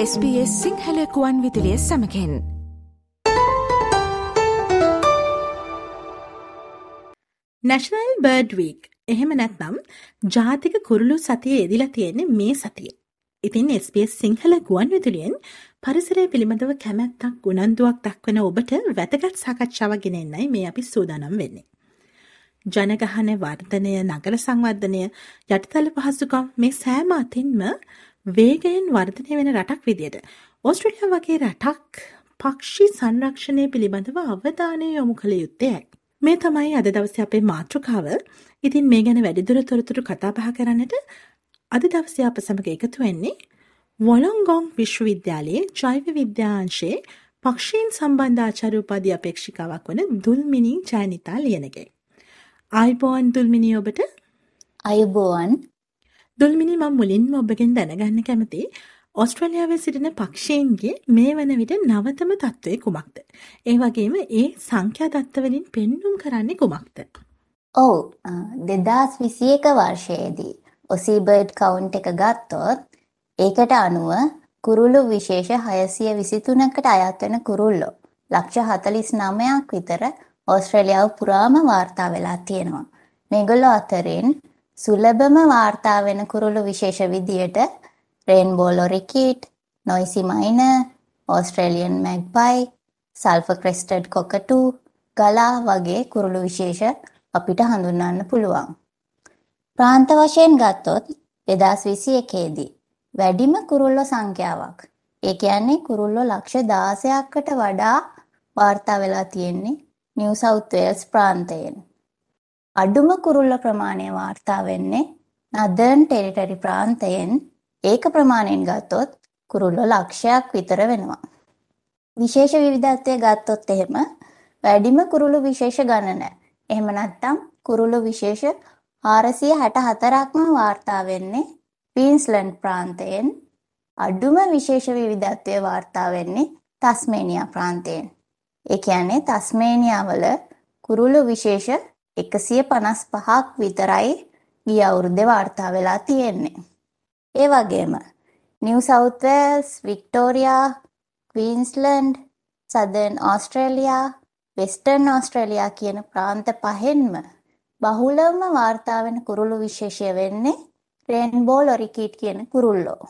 SBS සිංහලකුවන් විදිලිය සමකෙන් නැශනල් බර්ඩ් වීක් එහෙම නැත්නම් ජාතික කුරුළු සතිය එදිලා තියෙන්නේ මේ සතිය. ඉතින් SBS සිංහල ගුවන් විදුලියෙන් පරිසරය පිළිබඳව කැමැත්තක් උනන්දුවක් දක්වන ඔබට වැදගත් සාකච්ඡාවක් ගෙන එන්නයි මේ අපි සූදානම් වෙන්නේ. ජනගහන වර්ධනය නගර සංවර්ධනය යටිතල පහසුකම් මේ සෑම අතින්ම වේගයෙන් වර්ධනය වෙන රටක් විදියට ඕස්ට්‍රලියා වගේ රටක් පක්ෂි සංරක්ෂණය පිළිබඳව අවධානය යොමු කළ යුත්තේයි. මේ තමයි අද දවස අපේ මාතෘකාව ඉතින් මේ ගැන වැඩිදුර තොරතුරු කතාබහ කරන්නට අද දවස අප සමඟ එකතු වෙන්නේ වොලොංගොං විශ්වවිද්‍යාලයේ ජෛව විද්‍යාංශයේ පක්ෂීන් සම්බන්ධාචාර උපාධි අපේක්ෂිකාවක් වන දුල්මිනී ජයනිතා ලියනගේ. ආයිබෝන් දුල්මිනි ඔබට අයුබෝවන් දුල්මිනි මම මුලින්ම ඔබගෙන් දැනගන්න කැමති ඔස්ට්‍රලියාවේ සිටින පක්ෂීන්ගේ මේ වන විට නවතම තත්ත්වය කුමක්ද. ඒ වගේම ඒ සංඛ්‍යා දත්තවලින් පෙන්නුම් කරන්නේ කුමක්ද. ඔවු දෙදස් විසි එක වර්ෂයේදී ඔසීබර්ඩ් කවුන්් එක ගත්තොත් ඒකට අනුව කුරුල්ලු විශේෂ හයසිය විසිතුනකට අයත්වන කුරුල්ලෝ ලක්ෂ හතලිස් නමයක් විතර ඕස්ට්‍රේලියාව පුරාම වාර්තා වෙලා තියෙනවා. මේගොල්ලෝ අතරින් සුලභම වාර්තා වෙන කුරුළු විශේෂ විදියට rainbow lorikeet, noisy miner, Australian magpie, sulphur crested cockatoo, galah වගේ කුරුළු විශේෂ අපිට හඳුන්වන්න පුළුවන්. ප්‍රාන්ත වශයෙන් ගත්තොත් 2021 දී වැඩිම කුරුල්ලෝ සංඛ්‍යාවක්. ඒ කියන්නේ කුරුල්ලෝ ලක්ෂ 16කට වඩා වාර්තා වෙලා තියෙන්නේ නිව් සවුත් වේල්ස් ප්‍රාන්තයෙන්. අඩුම කුරුල්ල ප්‍රමාණය වාර්තා වෙන්නේ නදර්න් ටෙරිටරි ප්‍රාන්තයෙන් ඒක ප්‍රමාණයෙන් ගත්තොත් කුරුල්ලෝ ලක්ෂයක් විතර වෙනවා. විශේෂ විවිධත්වය ගත්තොත් එහෙම වැඩිම කුරුළු විශේෂ ගණන. එහෙම නැත්නම් කුරුළු විශේෂ 464ක්ම වාර්තා වෙන්නේ ක්වීන්ස්ලන්ඩ් ප්‍රාන්තයෙන්. අඩුම විශේෂ විවිධත්වය වාර්තා වෙන්නේ තස්මේනියා ප්‍රාන්තයෙන්. ඒ කියන්නේ තස්මේනියාවල කුරුළු විශේෂ 155ක් විතරයි ගිය අවුරුද්දේ වාර්තා වෙලා තියෙන්නේ. ඒ වගේම New South Wales, Victoria, Queensland, Southern Australia, Western Australia කියන ප්‍රාන්ත පහෙන්ම බහුලවම වාර්තා වෙන කුරුළු විශේෂය වෙන්නේ රේන්බෝ ලොරිකීට් කියන කුරුල්ලෝ.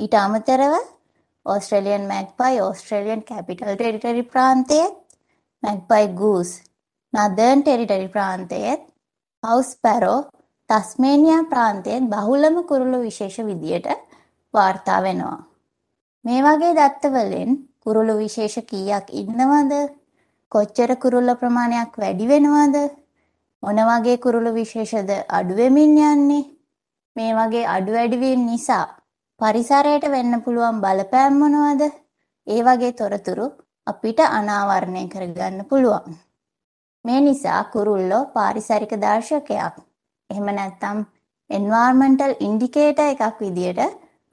ඊට අමතරව Australian magpie Australian Capital Territory ප්‍රාන්තයේත් magpie goose Northern Territory ප්‍රාන්තයේත් හවුස් පැරෝ තස්මේනියා ප්‍රාන්තයේත් බහුලම කුරුළු විශේෂ විදියට වාර්තා වෙනවා. මේ වගේ දත්තවලින් කුරුළු විශේෂ කීයක් ඉන්නවද? කොච්චර කුරුල්ල ප්‍රමාණයක් වැඩි වෙනවද? මොන වගේ කුරුළු විශේෂද අඩු වෙමින් යන්නේ? මේ වගේ අඩු වැඩි නිසා පරිසරයට වෙන්න පුළුවන් බලපෑම් මොනවද? ඒ වගේ තොරතුරු අපිට අනාවරණය කරගන්න පුළුවන්. මේ නිසා කුරුල්ලෝ පාරිසරික දර්ශකයක්. එහෙම නැත්නම් එන්වයරන්මන්ටල් ඉන්ඩිකේටර් එකක් විදියට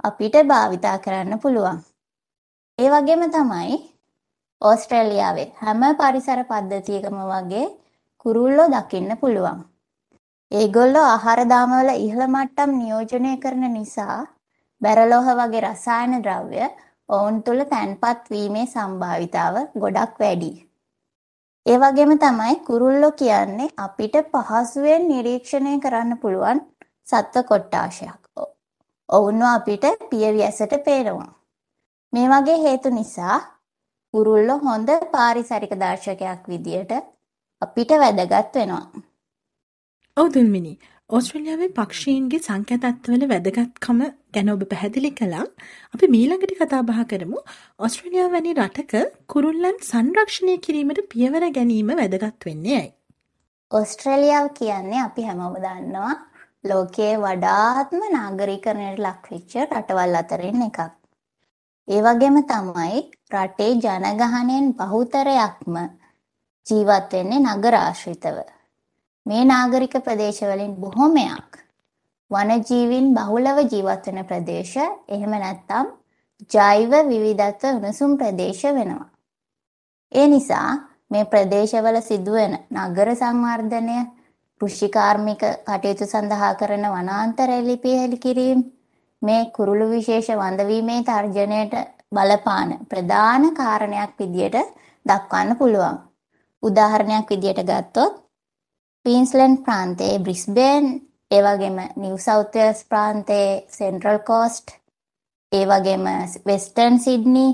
අපිට භාවිතා කරන්න පුළුවන්. ඒ වගේම තමයි ඕස්ට්‍රේලියාවේ හැම පරිසර පද්ධතියකම වගේ කුරුල්ලෝ දකින්න පුළුවන්. ඒගොල්ලෝ ආහාර දාමවල ඉහළ මට්ටම් නියෝජනය කරන නිසා බැරලෝහ වගේ රසායන ද්‍රව්‍ය ඔවුන් තුළ තැන්පත් වීමේ සම්භාවිතාව ගොඩක් වැඩි. ඒ වගේම තමයි කුරුල්ලෝ කියන්නේ අපිට පහසුවෙන් නිරීක්ෂණය කරන්න පුළුවන් සත්ව කොට්ටාශයක්. ඔවුන්ව අපිට පියවි ඇසට පේනවා. මේ වගේ හේතු නිසා කුරුල්ලෝ හොඳ පාරිසරික දර්ශකයක් විදියට අපිට වැදගත් වෙනවා. ඔව් දුල්මිනි ඕස්ට්‍රේලියාවේ පක්ෂීන්ගේ සංඛ්‍යාතත්වවල වැදගත්කම ගැන ඔබ පැහැදිලි කළා. අපි මීළඟට කතා බහ කරමු ඕස්ට්‍රේලියාව වැනි රටක කුරුල්ලන් සංරක්ෂණය කිරීමට පියවර ගැනීම වැදගත් වෙන්නේ ඇයි? ඕස්ට්‍රේලියාව කියන්නේ අපි හැමෝම දන්නවා ලෝකයේ වඩාත්ම නාගරීකරණයට ලක්වෙච්ච රටවල් අතරින් එකක්. ඒ වගේම තමයි රටේ ජනගහනයෙන් බහුතරයක්ම ජීවත් වෙන්නේ නගර ආශ්‍රිතව. මේ නාගරික ප්‍රදේශවලින් බොහොමයක් වනජීවීන් බහුලව ජීවත් වෙන ප්‍රදේශ එහෙම නැත්නම් ජෛව විවිධත්ව උණුසුම් ප්‍රදේශ වෙනවා. ඒ නිසා මේ ප්‍රදේශවල සිදුවෙන නගර සංවර්ධනය, කෘෂිකාර්මික කටයුතු සඳහා කරන වනාන්තර එලිපියලි කිරීම, මේ කුරුළු විශේෂ වඳවීමේ තර්ජනයට බලපාන ප්‍රධාන කාරණයක් විදියට දක්වන්න පුළුවන්. උදාහරණයක් විදියට ගත්තොත් ක්වීන්ස්ලන්ඩ් ප්‍රාන්තයේ බ්‍රිස්බේන් ඒ වගේම නිව් සවුත් වෙල්ස් ප්‍රාන්තයේ සෙන්ට්‍රල් කෝස්ට් ඒ වගේම වෙස්ටර්න් සිඩ්නි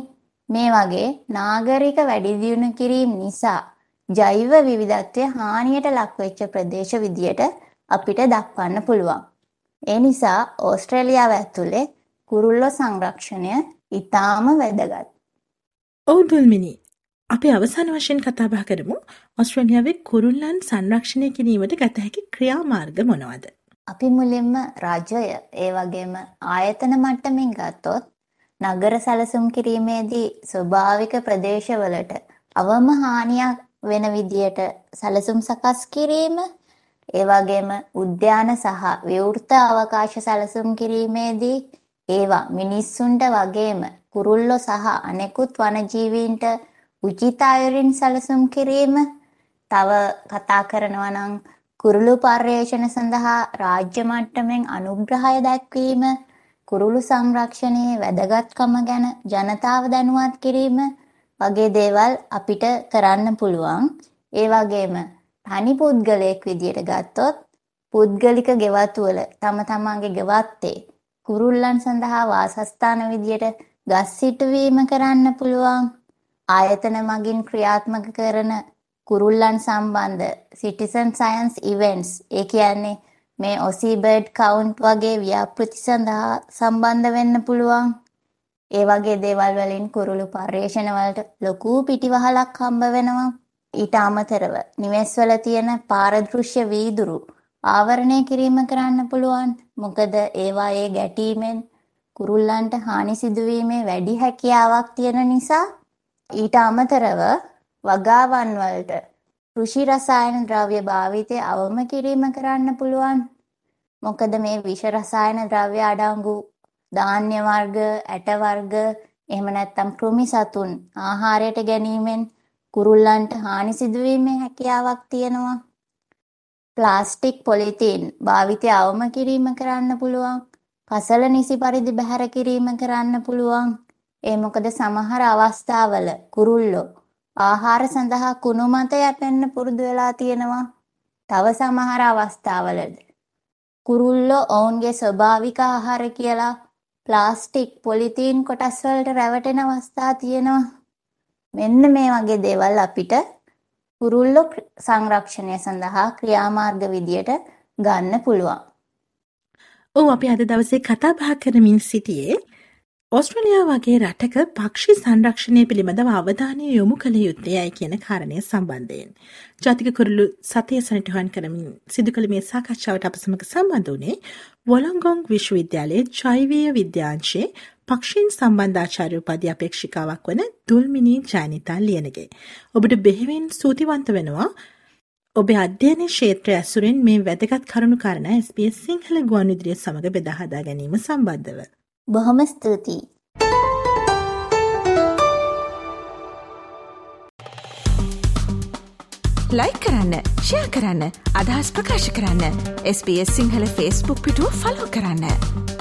මේ වගේ නාගරික වැඩි දියුණු කිරීම නිසා ජෛව විවිධත්වය හානියට ලක්වෙච්ච ප්‍රදේශ විදියට අපිට දක්වන්න පුළුවන්. ඒ නිසා ඕස්ට්‍රේලියාව ඇතුලේ කුරුල්ලෝ සංරක්ෂණය ඉතාම වැදගත්. ඔව් දුල්මිනි. අපි අවසාන වශයෙන් කතා බහ කරමු ඕස්ට්‍රේලියාවේ කුරුල්ලන් සංරක්ෂණය කිරීමට ගත හැකි ක්‍රියාමාර්ග මොනවද? අපි මුලින්ම රජය ඒ වගේම ආයතන මට්ටමින් ගත්තොත් නගර සැලසුම් කිරීමේදී ස්වභාවික ප්‍රදේශවලට අවම හානියක් වෙන විදියට සැලසුම් සකස් කිරීම ඒ වගේම උද්‍යාන සහ විවෘත අවකාශ සැලසුම් කිරීමේදී ඒවා මිනිස්සුන්ට වගේම කුරුල්ලෝ සහ අනෙකුත් වනජීවීන්ට උචිත අයුරින් සැලසුම් කිරීම තව කතා කරනවා නම් කුරුළු පර්යේෂණ සඳහා රාජ්‍ය මට්ටමින් අනුග්‍රහය දැක්වීම කුරුළු සංරක්ෂණයේ වැදගත්කම ගැන ජනතාව දැනුවත් කිරීම වගේ දේවල් අපිට කරන්න පුළුවන්. ඒ වගේම තනි පුද්ගලයෙක් විදියට ගත්තොත් පුද්ගලික ගෙවතු තම තමන්ගේ ගෙවත්තේ කුරුල්ලන් සඳහා වාසස්ථාන විදියට ගස් සිටුවීම කරන්න පුළුවන්. ආයතන මගින් ක්‍රියාත්මක කරන කුරුල්ලන් සම්බන්ධ සිටිසන් සයන්ස් ඉවෙන්ට්ස් ඒ කියන්නේ මේ ඔසී බර්ඩ් කවුන්ට් වගේ ව්‍යාපෘති සඳහා සම්බන්ධ වෙන්න පුළුවන්. ඒ වගේ දේවල් වලින් කුරුළු පර්යේෂණ වලට ලොකු පිටිවහලක් හම්බ වෙනවා. ඊට අමතරව නිවෙස්වල තියෙන පාරදෘශ්‍ය වීදුරු ආවරණය කිරීම කරන්න පුළුවන්. මොකද ඒවායේ ගැටීමෙන් කුරුල්ලන්ට හානි සිදුවීමේ වැඩි හැකියාවක් තියෙන නිසා ඊට අමතරව වගාවන් වලට කෘෂි රසායන ද්‍රව්‍ය භාවිතය අවම කිරීම කරන්න පුළුවන්. මොකද මේ විෂ රසායන ද්‍රව්‍ය අඩංගු ධාන්‍ය වර්ග, ඇට වර්ග, එහෙම නැත්නම් කෘමි සතුන් ආහාරයට ගැනීමෙන් කුරුල්ලන්ට හානි සිදුවීමේ හැකියාවක් තියෙනවා. ප්ලාස්ටික් පොලිතීන් භාවිතය අවම කිරීම කරන්න පුළුවන්. කසල නිසි පරිදි බැහැර කිරීම කරන්න පුළුවන්. ඒ මොකද සමහර අවස්ථාවල කුරුල්ලෝ ආහාර සඳහා කුණු මත යැපෙන්න පුරුදු වෙලා තියෙනවා. තව සමහර අවස්ථාවලද කුරුල්ලෝ ඔවුන්ගේ ස්වභාවික ආහාර කියලා ප්ලාස්ටික් පොලිතීන් කොටස් වලට රැවටෙන අවස්ථා තියෙනවා. මෙන්න මේ වගේ දේවල් අපිට කුරුල්ලෝ සංරක්ෂණය සඳහා ක්‍රියාමාර්ග විදියට ගන්න පුළුවන්. ඔව් අපි අද දවසේ කතා බහ කරමින් සිටියේ ඔස්ට්‍රලියා වගේ රටක පක්ෂි සංරක්ෂණය පිළිබඳව අවධානය යොමු කළ යුත්තේයයි කියන කාරණය සම්බන්ධයෙන්. ජාතික කුරුළු සතය සනිටුහන් කරමින් සිදු කළ මේ සාකච්ඡාවට අප සමග සම්බන්ධ වනේ වොලොංගොං විශ්වවිද්‍යාලයේ ජෛවීය විද්‍යාංශයේ පක්ෂීන් සම්බන්ධාචාර්ය උපාධි අපේක්ෂිකාවක් වන දුල්මිනී ජයනිතා ලියනගේ. ඔබට බෙහෙවින් සූතිවන්ත වෙනවා ඔබේ අධ්‍යයන ක්ෂේත්‍රය ඇසුරෙන් මේ වැදගත් කරුණු කාරණා SBS සිංහල ගුවන් විදිරිය සමඟ බෙදාහදා ගැනීම සම්බන්ධව. බොහොම ස්තුතියි. ලයි කරන්න ෂයා කරන්න අදහස් ප්‍රකාශ කරන්න SBS සිංහල ෆස්බුක් පිටුව ෆලෝ කරන්න.